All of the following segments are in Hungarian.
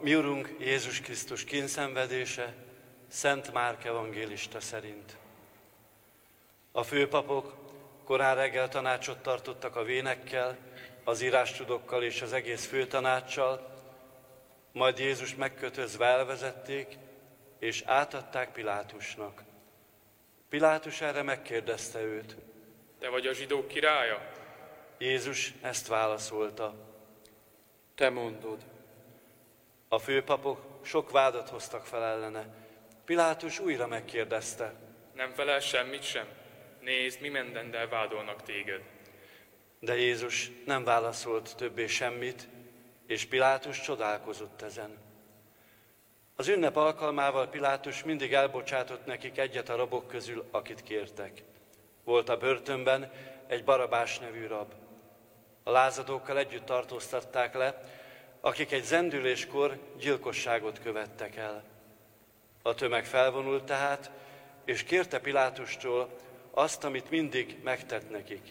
Mi Urunk Jézus Krisztus kínszenvedése Szent Márk evangélista szerint. A főpapok korán reggel tanácsot tartottak a vénekkel, az írástudokkal és az egész főtanácssal, majd Jézus megkötözve elvezették, és átadták Pilátusnak. Pilátus erre megkérdezte őt. Te vagy a zsidók királya? Jézus ezt válaszolta. Te mondod. A főpapok sok vádat hoztak fel ellene. Pilátus újra megkérdezte. Nem felel semmit sem? Nézd, mi mindennel vádolnak téged. De Jézus nem válaszolt többé semmit, és Pilátus csodálkozott ezen. Az ünnep alkalmával Pilátus mindig elbocsátott nekik egyet a rabok közül, akit kértek. Volt a börtönben egy barabás nevű rab. A lázadókkal együtt tartóztatták le, akik egy zendüléskor gyilkosságot követtek el. A tömeg felvonult tehát, és kérte Pilátustól azt, amit mindig megtett nekik.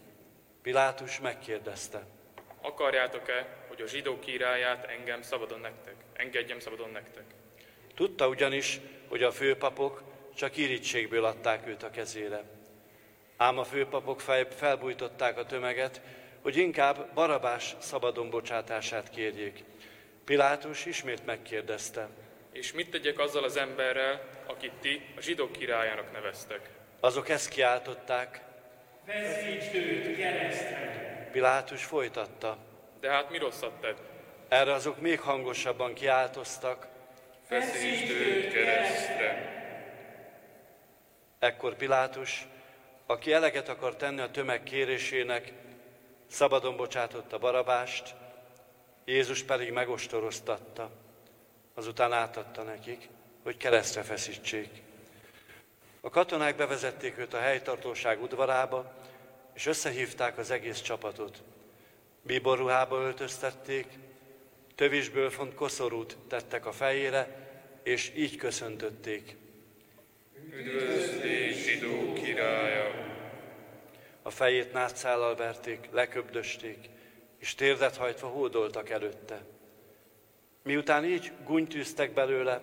Pilátus megkérdezte. Akarjátok-e, hogy a zsidó királyát engem szabadon nektek? Engedjem szabadon nektek. Tudta ugyanis, hogy a főpapok csak irítségből adták őt a kezére. Ám a főpapok felbújtották a tömeget, hogy inkább Barabás szabadon bocsátását kérjék. Pilátus ismét megkérdezte. És mit tegyek azzal az emberrel, akit ti a zsidók királyának neveztek? Azok ezt kiáltották. Veszítsd őt keresztre! Pilátus folytatta. De hát mi rosszat tett? Erre azok még hangosabban kiáltoztak. Feszítsd őt keresztre! Ekkor Pilátus, aki eleget akar tenni a tömeg kérésének, szabadon bocsátotta Barabást, Jézus pedig megostoroztatta, azután átadta nekik, hogy keresztre feszítsék. A katonák bevezették őt a helytartóság udvarába, és összehívták az egész csapatot. Bíborruhába öltöztették, tövisből font koszorút tettek a fejére, és így köszöntötték. Üdvözlés, zsidó királya! A fejét nátszállal verték, leköbdösték, és térdet hajtva hódoltak előtte. Miután így gúnytűztek belőle,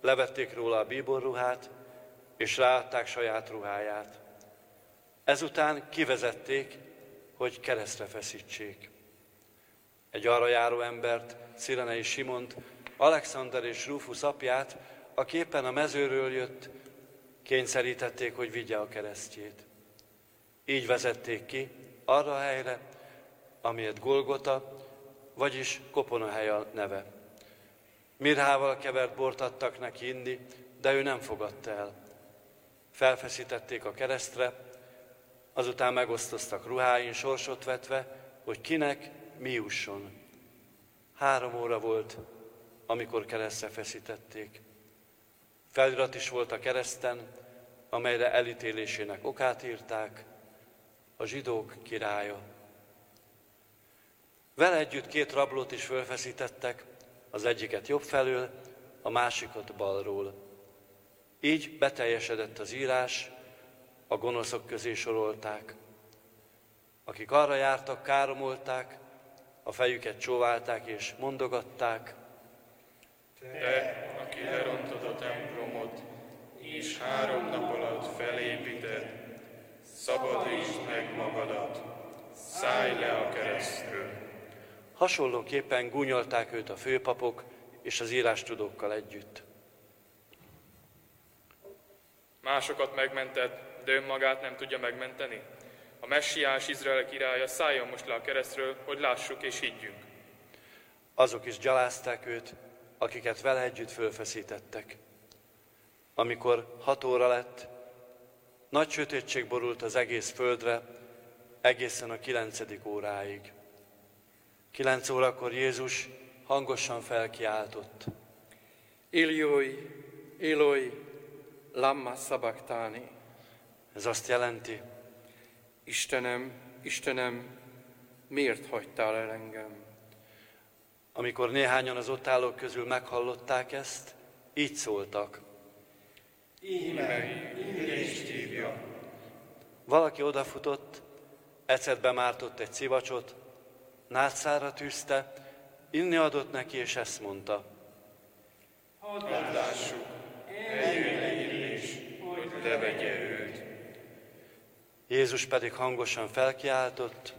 levették róla a bíborruhát, és ráadták saját ruháját. Ezután kivezették, hogy keresztre feszítsék. Egy arra járó embert, Szirenei Simont, Alexander és Rufus apját, aki éppen a mezőről jött, kényszerítették, hogy vigye a keresztjét. Így vezették ki arra a helyre, amilyet Golgota, vagyis Koponahely a neve. Mirhával kevert bort adtak neki inni, de ő nem fogadta el. Felfeszítették a keresztre, azután megosztoztak ruháin sorsot vetve, hogy kinek mi jusson. Három óra volt, amikor keresztre feszítették. Felirat is volt a kereszten, amelyre elítélésének okát írták, a zsidók királya. Vele együtt két rablót is fölfeszítettek, az egyiket jobb felől, a másikat balról. Így beteljesedett az írás, a gonoszok közé sorolták. Akik arra jártak, káromolták, a fejüket csóválták és mondogatták. Te, aki lerontod a templomot, és három nap szabadítsd meg magadat, szállj le a keresztről. Hasonlóképpen gúnyolták őt a főpapok és az írástudókkal együtt. Másokat megmentett, de önmagát nem tudja megmenteni? A messiás Izrael királya szálljon most le a keresztről, hogy lássuk és higgyünk. Azok is gyalázták őt, akiket vele együtt fölfeszítettek. Amikor hat óra lett, nagy sötétség borult az egész földre, egészen a kilencedik óráig. Kilenc órakor Jézus hangosan felkiáltott. Iljoi, Iloi, lamma sabachthani. Ez azt jelenti, Istenem, Istenem, miért hagytál el engem? amikor néhányan az ott állók közül meghallották ezt, így szóltak. Íme, íme is hívja. Valaki odafutott, ecetbe mártott egy szivacsot, nátszára tűzte, inni adott neki, és ezt mondta. Hadd lássuk, eljön illés, hogy levegye őt. Jézus pedig hangosan felkiáltott,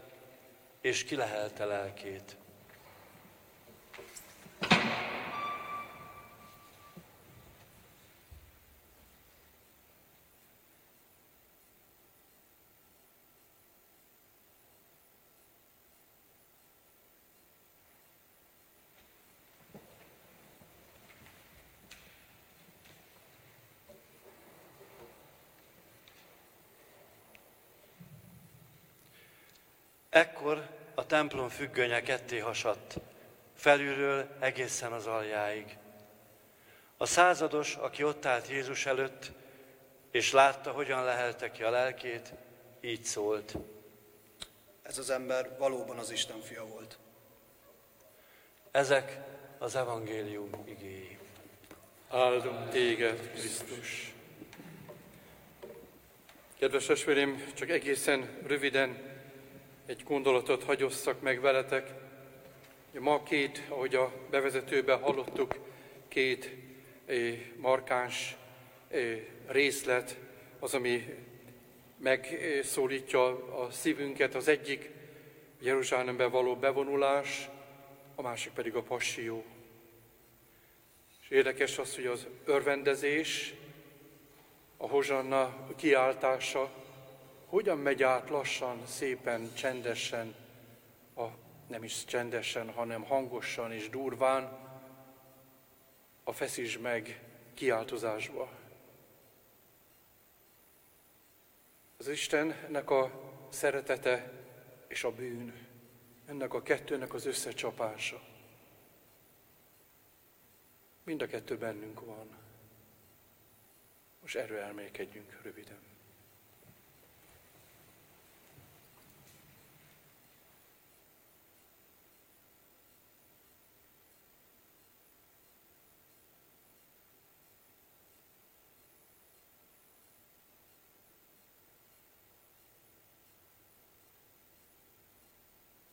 és kilehelte lelkét. Ekkor a templom függönye ketté hasadt, felülről egészen az aljáig. A százados, aki ott állt Jézus előtt, és látta, hogyan lehelte ki a lelkét, így szólt. Ez az ember valóban az Isten fia volt. Ezek az evangélium igéi. Áldom téged, Krisztus. Kedves testvérem, csak egészen röviden egy gondolatot hagyosszak meg veletek. Ma két, ahogy a bevezetőben hallottuk, két eh, markáns eh, részlet az, ami megszólítja a szívünket. Az egyik Jeruzsálemben való bevonulás, a másik pedig a passió. És érdekes az, hogy az örvendezés, a hozsanna kiáltása, hogyan megy át lassan, szépen, csendesen, a, nem is csendesen, hanem hangosan és durván a feszíts meg kiáltozásba. Az Istennek a szeretete és a bűn, ennek a kettőnek az összecsapása. Mind a kettő bennünk van. Most erről elmélkedjünk röviden.